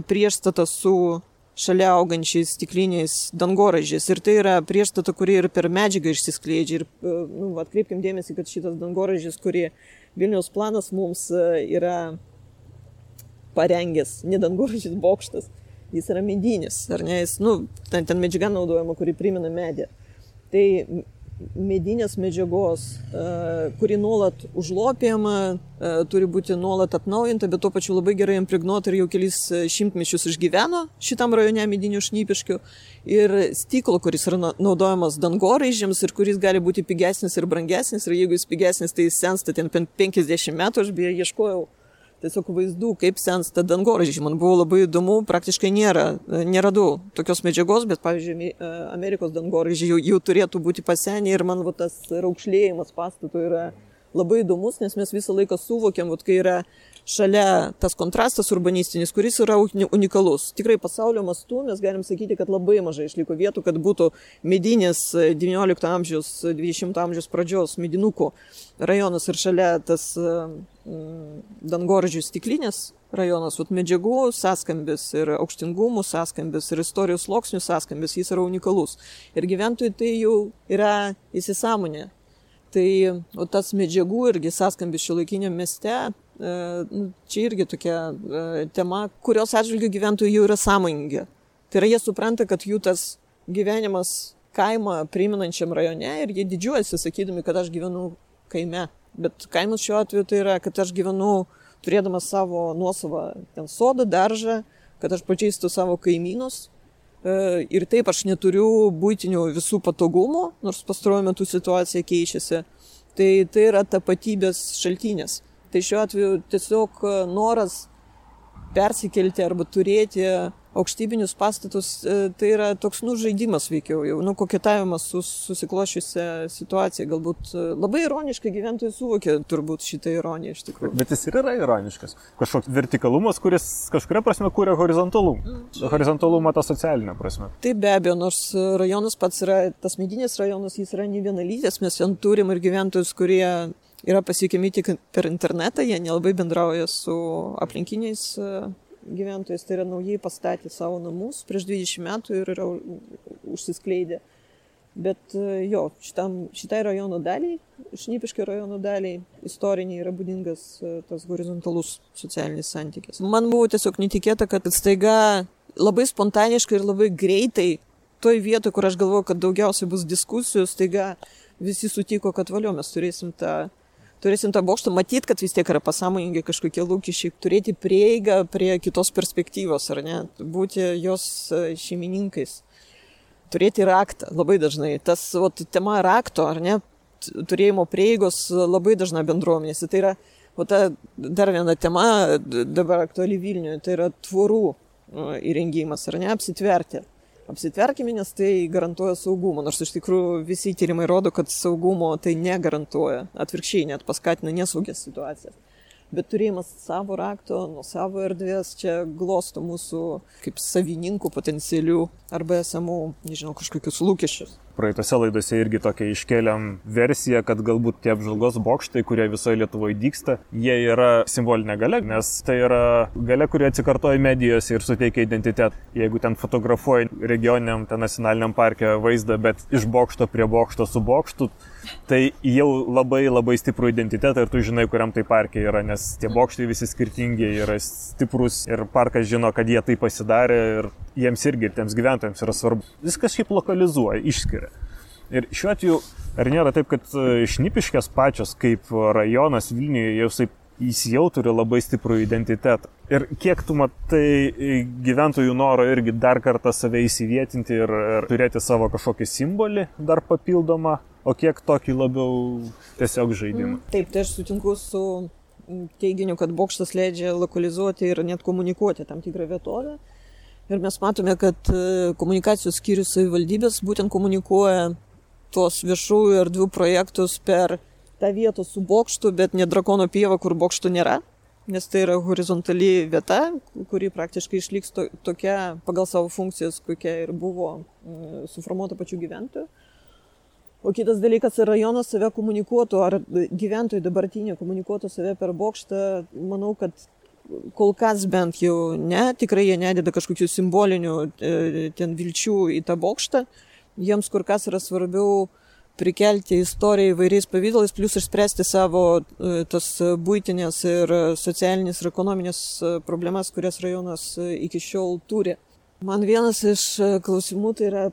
priešstata su šalia augančiais stikliniais dangoraižiais. Ir tai yra priešstata, kuri ir per medžiagą išsiskleidžia. Ir e, nu, atkreipkim dėmesį, kad šitas dangoraižis, kurį Vilniaus planas mums yra parengęs, ne dangoraižis bokštas, jis yra medinis, ar ne, jis, nu, ten, ten medžiaga naudojama, kuri primena medį. Tai medinės medžiagos, kuri nuolat užlopėjama, turi būti nuolat atnaujinta, bet tuo pačiu labai gerai impregnuota ir jau kelis šimtmečius išgyveno šitam rajone medinių šnypiškių. Ir stiklo, kuris yra naudojamas dangoraižiams ir kuris gali būti pigesnis ir brangesnis. Ir jeigu jis pigesnis, tai sensta ten 50 metų, aš beje ieškojau tiesiog vaizdų, kaip sensta dangoraižiai. Man buvo labai įdomu, praktiškai nėra, neradau tokios medžiagos, bet, pavyzdžiui, e, Amerikos dangoraižiai jau, jau turėtų būti pasenę ir man va, tas raukšlėjimas pastato yra labai įdomus, nes mes visą laiką suvokiam, va, kai yra šalia tas kontrastas urbanistinis, kuris yra unikalus. Tikrai pasaulio mastu mes galim sakyti, kad labai mažai išliko vietų, kad būtų medinis XIX amžiaus, XX amžiaus pradžios medinukų rajonas ir šalia tas mm, dangoržių stiklinės rajonas, vat medžiagų sąskambis ir aukštingumų sąskambis ir istorijos sluoksnių sąskambis, jis yra unikalus. Ir gyventojai tai jau yra įsisamonę. Tai o tas medžiagų irgi sąskambis šio laikinio mieste E, čia irgi tokia e, tema, kurios atžvilgių gyventojai jau yra sąmoningi. Tai yra, jie supranta, kad jų tas gyvenimas kaimą priminančiam rajone ir jie didžiuojasi, sakydami, kad aš gyvenu kaime. Bet kaimas šiuo atveju tai yra, kad aš gyvenu turėdamas savo nuosavą ten sodą, daržą, kad aš pažįstu savo kaimynus. E, ir taip aš neturiu būtinių visų patogumų, nors pastaruoju metu situacija keičiasi. Tai tai yra tapatybės šaltinės. Tai šiuo atveju tiesiog e, noras persikelti arba turėti aukštybinius pastatus, e, tai yra toks, nu, žaidimas veikiau, jau, nu, koketavimas su susiklošiusią situaciją. Galbūt e, labai ironiškai gyventojai suvokia turbūt šitą ironiją iš tikrųjų. Bet jis ir yra ironiškas. Kažkoks vertikalumas, kuris kažkuria prasme kūrė horizontalumą. Mm. Horizontalumą tą socialinę prasme. Taip, be abejo, nors rajonas pats yra, tas medinis rajonas, jis yra ne vienalytis, mes ten turim ir gyventojus, kurie yra pasiekiami tik per internetą, jie nelabai bendrauja su aplinkiniais e, gyventojais, tai yra naujai pastatė savo namus prieš 20 metų ir yra užsiskleidę. Bet e, jo, šitam, šitai rajono daliai, šnipiškai rajono daliai, istoriniai yra būdingas e, tas horizontalus socialinis santykis. Man buvo tiesiog netikėta, kad staiga labai spontaniškai ir labai greitai toj vietoje, kur aš galvoju, kad daugiausiai bus diskusijų, staiga visi sutiko, kad valio mes turėsim tą turėsim tą bokštą, matyt, kad vis tiek yra pasąmoningai kažkokie lūkesčiai, turėti prieigą prie kitos perspektyvos, ar ne, būti jos e, šeimininkais, turėti raktą labai dažnai. Tas ot, tema rakto, ar ne, turėjimo prieigos labai dažna bendruomenėse. Tai yra, o ta dar viena tema dabar aktuali Vilniuje, tai yra tvorų e, įrengimas, ar ne, apsitverti. Apsitverkime, nes tai garantuoja saugumą. Nors iš tikrųjų visi tyrimai rodo, kad saugumo tai negarantuoja. Atvirkščiai net paskatina nesaugias situacijas. Bet turėjimas savo rakto, nuo savo erdvės čia glosto mūsų kaip savininkų potencialių arba esamų, nežinau, kažkokius lūkesčius praeitose laidose irgi tokią iškeliam versiją, kad galbūt tie apžvalgos bokštai, kurie visoje Lietuvoje dyksta, jie yra simbolinė gale, nes tai yra gale, kuri atsikartoja medijose ir suteikia identitetą. Jeigu ten fotografuoji regioniniam, ten nacionaliniam parke vaizdą, bet iš bokšto prie bokšto su bokštu, tai jau labai labai stiprų identitetą ir tu žinai, kuriam tai parke yra, nes tie bokštai visi skirtingi yra stiprus ir parkas žino, kad jie tai pasidarė ir jiems irgi, tiems gyventojams yra svarbu. Viskas šiaip lokalizuoja, išskiria. Ir šiuo atveju, ar nėra taip, kad e, šnipiškės pačios kaip rajonas Vilniuje jau taip jis jau turi labai stiprų identitetą. Ir kiek tu matai gyventojų noro irgi dar kartą save įsivietinti ir, ir turėti savo kažkokį simbolį dar papildomą, o kiek tokį labiau tiesiog žaidimą. Mm, taip, tai aš sutinku su teiginiu, kad bokštas leidžia lokalizuoti ir net komunikuoti tam tikrą vietovę. Ir mes matome, kad e, komunikacijos skyrius savivaldybės būtent komunikuoja tuos viešųjų erdvių projektus per tą vietą su bokštu, bet ne drakono pieva, kur bokštų nėra. Nes tai yra horizontali vieta, kuri praktiškai išliks to, tokia pagal savo funkcijas, kokia ir buvo e, suformuota pačių gyventojų. O kitas dalykas, rajonas save komunikuotų, ar gyventojai dabartinė komunikuotų save per bokštą, manau, kad kol kas bent jau ne, tikrai jie nededa kažkokių simbolinių e, ten vilčių į tą bokštą. Jiems kur kas yra svarbiau prikelti istoriją įvairiais pavydalais, plus išspręsti savo e, tas būtinės ir socialinės ir ekonominės e, problemas, kurias rajonas iki šiol turi. Man vienas iš klausimų tai yra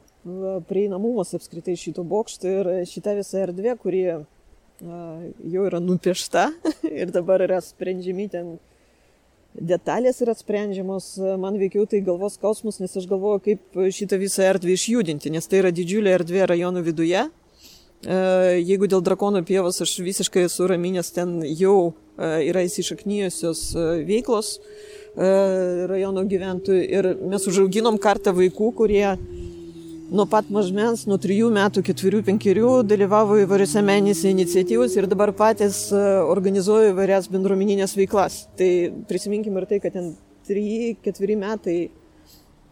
prieinamumas apskritai šito bokšto ir šita visa erdvė, kuri jau yra nupiešta (laughs) ir dabar yra sprendžiami ten detalės yra sprendžiamos, man veikiau tai galvos skausmus, nes aš galvoju, kaip šitą visą erdvę išjudinti, nes tai yra didžiulė erdvė rajono viduje. E, jeigu dėl drakono pievos aš visiškai esu raminės, ten jau e, yra įsišaknyjusios e, veiklos rajono gyventojų ir mes užauginom kartą vaikų, kurie nuo pat mažmens, nuo 3 metų, 4, 5 dalyvavo įvairiose meninėse iniciatyvose ir dabar patys e, organizuoja įvairias bendruomeninės veiklas. Tai prisiminkim ir tai, kad ten 3-4 metai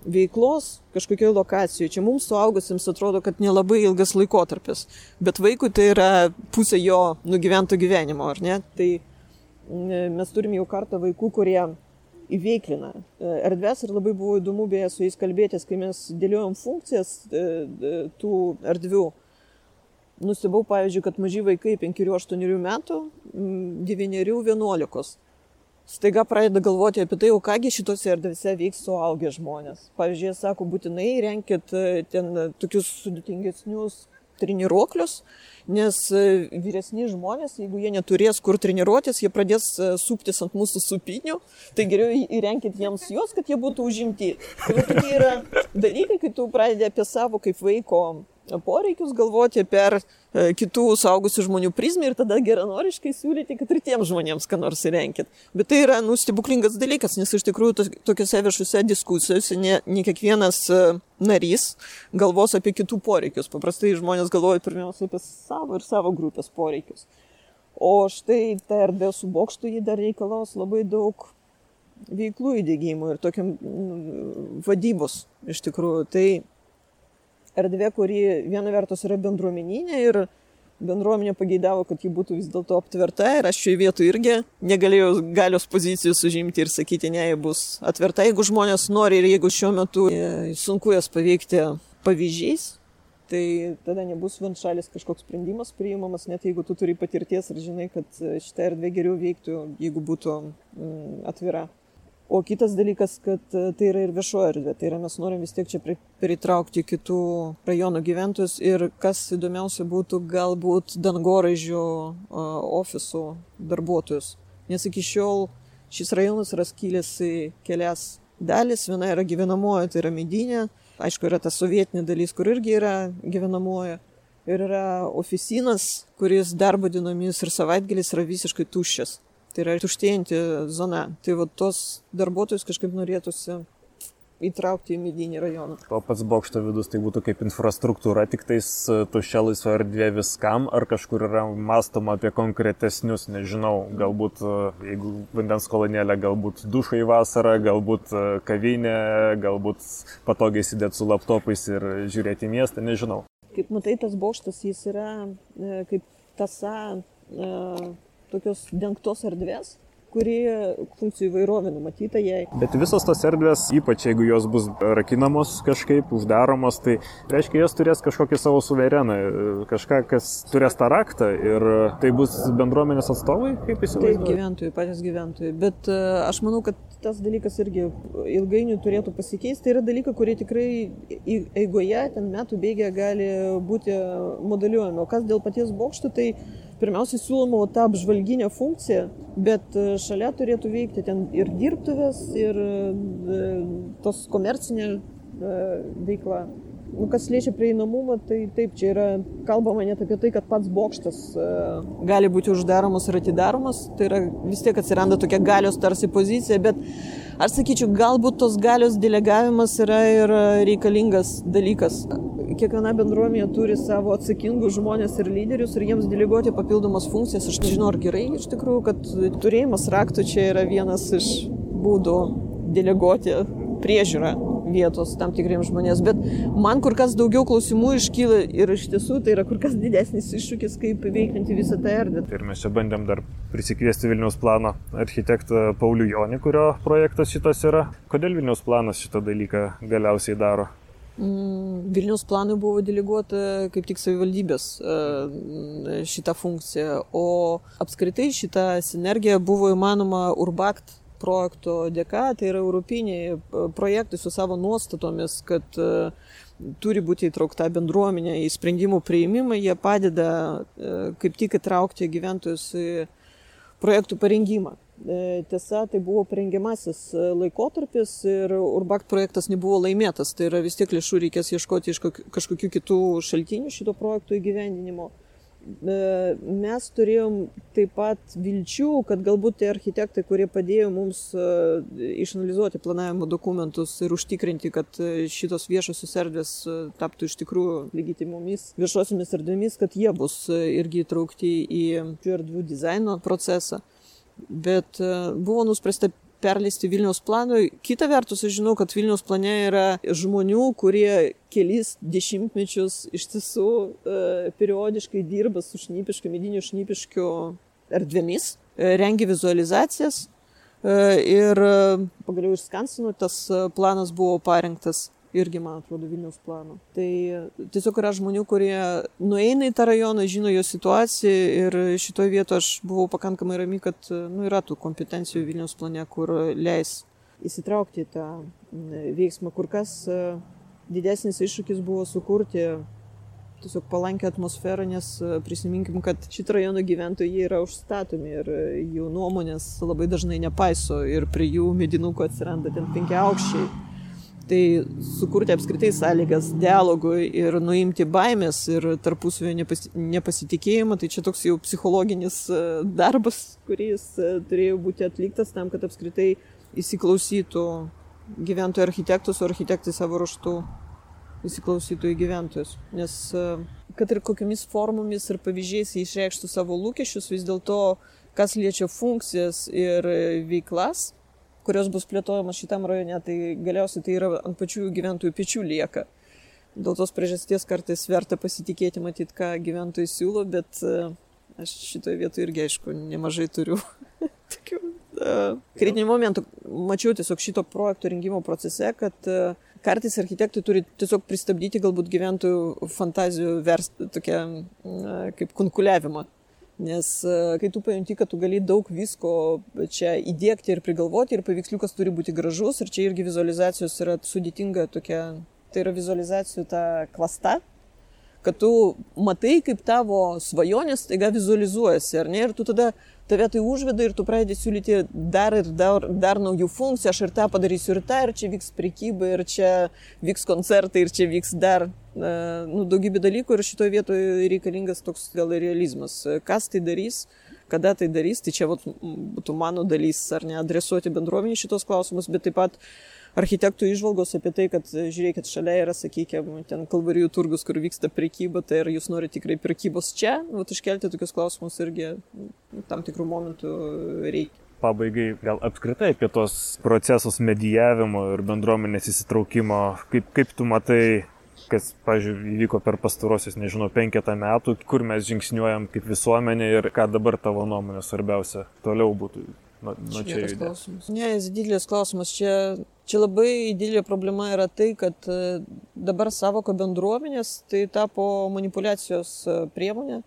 veiklos kažkokioje lokacijoje. Čia mums suaugusiems atrodo, kad nelabai ilgas laikotarpis, bet vaikui tai yra pusė jo nugyvento gyvenimo, ar ne? Tai mes turime jau kartą vaikų, kurie įveiklina e, erdves ir labai buvo įdomu beje su jais kalbėtis, kai mes dėliojom funkcijas e, e, tų erdvių. Nustebau, pavyzdžiui, kad maži vaikai 5-8 metų, 9-11 staiga pradeda galvoti apie tai, o kągi šitose erdvėse vyks suaugę žmonės. Pavyzdžiui, jie sako, būtinai renkit ten tokius sudėtingesnius treniruoklius, nes e, vyresni žmonės, jeigu jie neturės kur treniruotis, jie pradės suptis ant mūsų supinių, tai geriau įrenkit jiems juos, kad jie būtų užimti. Tai tokie yra dalykai, kai tu pradedi apie savo kaip vaiko poreikius galvoti per e, kitų saugusių žmonių prizmę ir tada geranoriškai siūlyti, kad ir tiems žmonėms ką nors įrenkit. Bet tai yra, nu, stebuklingas dalykas, nes iš tikrųjų tokiuose viešuose diskusijose ne, ne kiekvienas e, narys galvos apie kitų poreikius. Paprastai žmonės galvoja pirmiausia apie savo ir savo grupės poreikius. O štai ta erdvė su bokštu jį dar reikalaus labai daug veiklų įdėgymų ir tokiam vadybos iš tikrųjų. Tai erdvė, kuri viena vertus yra bendruomeninė ir bendruomenė pageidavo, kad ji būtų vis dėlto aptverta ir aš šioje vietoje irgi negalėjau galios pozicijos užimti ir sakyti, ne, ji bus atverta, jeigu žmonės nori ir jeigu šiuo metu e, sunku jas paveikti pavyzdžiais, tai tada nebus vienšalis kažkoks sprendimas priimamas, net jeigu tu turi patirties ir žinai, kad šitą erdvę geriau veiktų, jeigu būtų mm, atvira. O kitas dalykas, kad e, tai yra ir viešoji erdvė, tai yra mes norim vis tiek čia pritraukti kitų rajonų gyventojus ir kas įdomiausia būtų galbūt dangoraižių ofisų darbuotojus. Nes iki šiol šis rajonas yra skilęs į kelias dalis, viena yra gyvenamoji, tai yra medinė, aišku, yra ta sovietinė dalis, kur irgi yra gyvenamoji. Ir yra oficinas, kuris darbo dienomis ir savaitgalis yra visiškai tuščias. Tai yra tuštėjanti zona. Tai va tos darbuotojus kažkaip norėtųsi įtraukti į medinį rajoną. O pats bokšto vidus tai būtų kaip infrastruktūra, tik tais e, tuščia laisva erdvė viskam, ar kažkur yra mąstoma apie konkretesnius, nežinau, galbūt e, jeigu vandens kolonėlė, galbūt dušai vasarą, galbūt e, kavinė, galbūt patogiai sėdėti su laptopais ir žiūrėti miestą, nežinau. Kaip matai, tas bokštas jis yra kaip tasa tokios dengtos erdvės, kuri funkcijų įvairovė numatyta jai. Bet visos tos erdvės, ypač jeigu jos bus rakinamos kažkaip, uždaromos, tai reiškia, jos turės kažkokį savo suvereną, kažką, kas turės tą raktą ir tai bus bendruomenės atstovai, kaip įsivaizduoju. Taip, gyventojai, patys gyventojai. Bet e, aš manau, kad tas dalykas irgi ilgainiui turėtų pasikeisti. Tai yra dalykai, kurie tikrai eigoje, ten metų bėgė gali būti modeliuojami. O kas dėl paties bokšto, tai pirmiausia siūloma tą apžvalginę funkciją, bet e, šalia turėtų veikti ten ir dirbtuvės, ir e, tos komercinė e, veikla. Nu, kas liečia prieinamumą, tai taip, čia yra kalbama net apie tai, kad pats bokštas gali būti uždaromas ir atidaromas, tai yra vis tiek atsiranda tokia galios tarsi pozicija, bet Aš sakyčiau, galbūt tos galios delegavimas yra ir reikalingas dalykas. Kiekviena bendruomenė turi savo atsakingus žmonės ir lyderius ir jiems deleguoti papildomas funkcijas. Aš nežinau, ar gerai iš tikrųjų, kad turėjimas raktų čia yra vienas iš būdų deleguoti priežiūrą vietos tam tikriems žmonėms. Bet man kur kas daugiau klausimų iškyla ir iš tiesų tai yra kur kas didesnis iššūkis, kaip veiklinti visą tą erdvę. Ir mes čia bandėm dar prisikviesti Vilniaus plano architektą Paulių Jonį, kurio projektas šitas yra. Kodėl Vilniaus planas šitą dalyką galiausiai daro? Mm, Vilnius planui buvo deleguota kaip tik savivaldybės e, šitą funkciją, o apskritai šitą sinergiją buvo įmanoma Urbakt projekto dėka, tai yra europiniai e, projektai su savo nuostatomis, kad e, turi būti įtraukta bendruomenė į sprendimų prieimimą, jie padeda e, kaip tik įtraukti gyventojus į projektų parengimą. Tiesa, tai buvo parengiamasis laikotarpis ir Urbakt projektas nebuvo laimėtas, tai yra vis tiek lėšų reikės ieškoti iš kažkokių kitų šaltinių šito projekto įgyvendinimo. E, mes turėjom taip pat vilčių, kad galbūt tie architektai, kurie padėjo mums e, išanalizuoti planavimo dokumentus ir užtikrinti, kad e, šitos viešosios erdvės taptų iš tikrųjų legitimomis viešosiomis erdvėmis, kad jie bus irgi įtraukti į erdvių dizaino procesą. Bet buvo nuspręsta perleisti Vilniaus planui. Kita vertus, aš žinau, kad Vilniaus plane yra žmonių, kurie kelis dešimtmečius iš tiesų e, periodiškai dirba su šnipiškiu, mediniu šnipiškiu erdvėmis, e, rengia vizualizacijas e, ir pagaliau iš Skansino tas planas buvo parengtas irgi, man atrodo, Vilniaus plano. Tai tiesiog yra žmonių, kurie nueina į tą rajoną, žino jo situaciją ir šitoje vietoje aš buvau pakankamai rami, kad nu, yra tų kompetencijų Vilniaus plane, kur leis įsitraukti į tą veiksmą. Kur kas didesnis iššūkis buvo sukurti tiesiog palankę atmosferą, nes prisiminkim, kad šitą rajono gyventojai yra užstatomi ir jų nuomonės labai dažnai nepaiso ir prie jų medinukų atsiranda ten penkia aukščiai tai sukurti apskritai sąlygas dialogui ir nuimti baimės ir tarpusavio nepasi nepasitikėjimą, tai čia toks jau psichologinis e, darbas, kuris e, turėjo būti atliktas tam, kad apskritai įsiklausytų gyventojų architektus, o architektai savo raštų įsiklausytų į gyventojus. Nes e, kad ir kokiamis formomis ir pavyzdžiais jie išreikštų savo lūkesčius, vis dėlto, kas liečia funkcijas ir veiklas, kurios bus plėtojamos šitam rajone, tai galiausiai tai yra ant pačių gyventojų pečių lieka. Dėl tos priežasties kartais verta pasitikėti, matyti, ką gyventojai siūlo, bet e, aš šitoje vietoje irgi, aišku, nemažai turiu (laughs) tokių uh, kritinių momentų. Mačiau tiesiog šito projekto rengimo procese, kad uh, kartais architektai turi tiesiog pristabdyti galbūt gyventojų fantazijų vers tokią kaip konkuliavimą Nes e, kai tu pajunti, kad tu gali daug visko čia įdėkti ir prigalvoti, ir paveiksliukas turi būti gražus, ir čia irgi vizualizacijos yra sudėtinga tokia, tai yra vizualizacijų ta klasta, kad tu matai, kaip tavo svajonės taiga vizualizuojasi, ar ne, ir tu tada tave tai užveda ir tu pradedi siūlyti dar ir dar, dar naujų funkcijų, aš ir tą padarysiu ir tą, ir čia vyks prekyba, ir čia vyks koncertai, ir čia vyks dar nu, daugybė dalykų ir šitoje vietoje reikalingas toks gal realizmas. Kas tai darys, kada tai darys, tai čia vat, būtų mano dalys, ar ne, adresuoti bendruomenį šitos klausimus, bet taip pat architektų išvalgos apie tai, kad žiūrėkit, šalia yra, sakykime, ten kalvarijų turgus, kur vyksta prekyba, tai ar jūs norite tikrai prekybos čia, nu, iškelti tokius klausimus irgi tam tikrų momentų reikia. Pabaigai gal apskritai apie tos procesus medijavimo ir bendruomenės įsitraukimo, kaip, kaip tu matai, kas, pažiūrėjau, įvyko per pastarosius, nežinau, penketą metų, kur mes žingsniuojam kaip visuomenė ir ką dabar tavo nuomonė svarbiausia toliau būtų. Nu, nu čia yra klausimas. Ne, jis didelis klausimas. Čia, čia labai didelė problema yra tai, kad e, dabar savoko bendruomenės tai tapo manipulacijos e, priemonė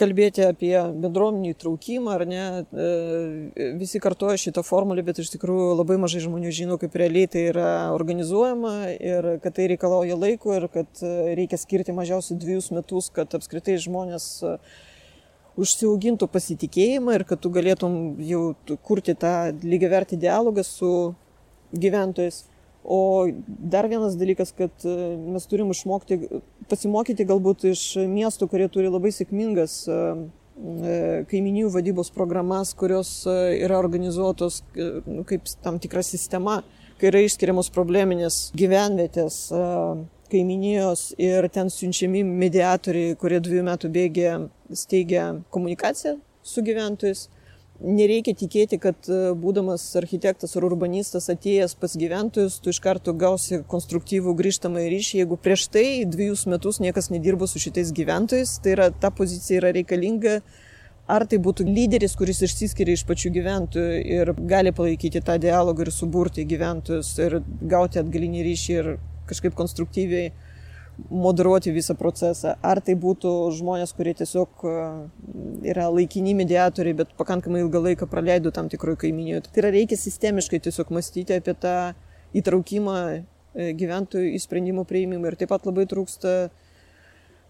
kalbėti apie bendruomenių įtraukimą, ar ne, e, visi kartuoja šitą formulę, bet iš tikrųjų labai mažai žmonių žino, kaip realiai tai yra organizuojama ir kad tai reikalauja laiko ir kad reikia skirti mažiausiai dviejus metus, kad apskritai žmonės e, užsiaugintų pasitikėjimą ir kad tu galėtum jau kurti tą lygiavertį dialogą su gyventojais. O dar vienas dalykas, kad e, mes turim išmokti, pasimokyti galbūt iš miestų, kurie turi labai sėkmingas e, e, kaiminijų vadybos programas, kurios yra organizuotos nu, kaip tam tikra sistema, kai yra išskiriamos probleminės gyvenvietės, kaiminijos ir ten siunčiami mediatoriai, kurie dviejų metų bėgė steigia komunikaciją su gyventojais nereikia tikėti, kad e, būdamas architektas ar urbanistas atėjęs pas gyventojus, tu iš karto gausi konstruktyvų grįžtamą ryšį, jeigu prieš tai dviejus metus niekas nedirbo su šitais gyventojais, tai yra ta pozicija yra reikalinga. Ar tai būtų lyderis, kuris išsiskiria iš pačių gyventojų ir gali palaikyti tą dialogą ir suburti gyventojus ir gauti atgalinį ryšį ir kažkaip konstruktyviai moderuoti visą procesą. Ar tai būtų žmonės, kurie tiesiog e, yra laikini mediatoriai, bet pakankamai ilgą laiką praleido tam tikroje kaiminėje. Tai yra reikia sistemiškai tiesiog mąstyti apie tą įtraukimą e, gyventojų į sprendimų prieimimą ir taip pat labai trūksta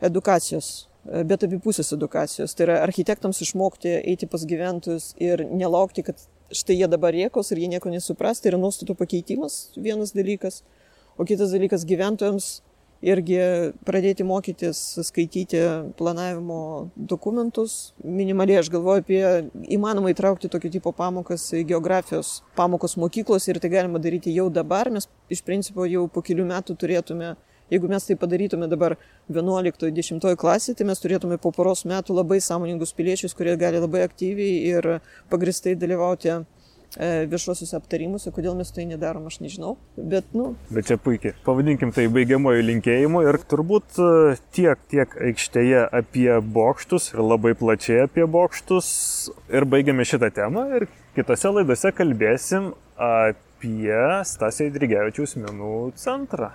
edukacijos, e, bet abipusės edukacijos. Tai yra architektams išmokti eiti pas gyventojus ir nelaukti, kad štai jie dabar riekos ir jie nieko nesupras, tai yra nuostatų pakeitimas vienas dalykas, o kitas dalykas gyventojams irgi pradėti mokytis skaityti planavimo dokumentus. Minimaliai aš galvoju apie įmanoma įtraukti tokio tipo pamokas į geografijos pamokos mokyklos ir tai galima daryti jau dabar. Mes iš principo jau po kelių metų turėtume, jeigu mes tai padarytume dabar 11-10 klasė, tai mes turėtume po poros metų labai sąmoningus piliečius, kurie gali labai aktyviai ir pagristai dalyvauti viešuosiuose aptarimuose, kodėl mes tai nedarom, aš nežinau. Bet, nu. Bet čia puikiai. Pavadinkim tai baigiamojo linkėjimu ir turbūt e, tiek, tiek aikštėje apie bokštus ir labai plačiai apie bokštus. Ir baigiame šitą temą ir kitose laidose kalbėsim apie Stasiai Drigevičiaus menų centrą.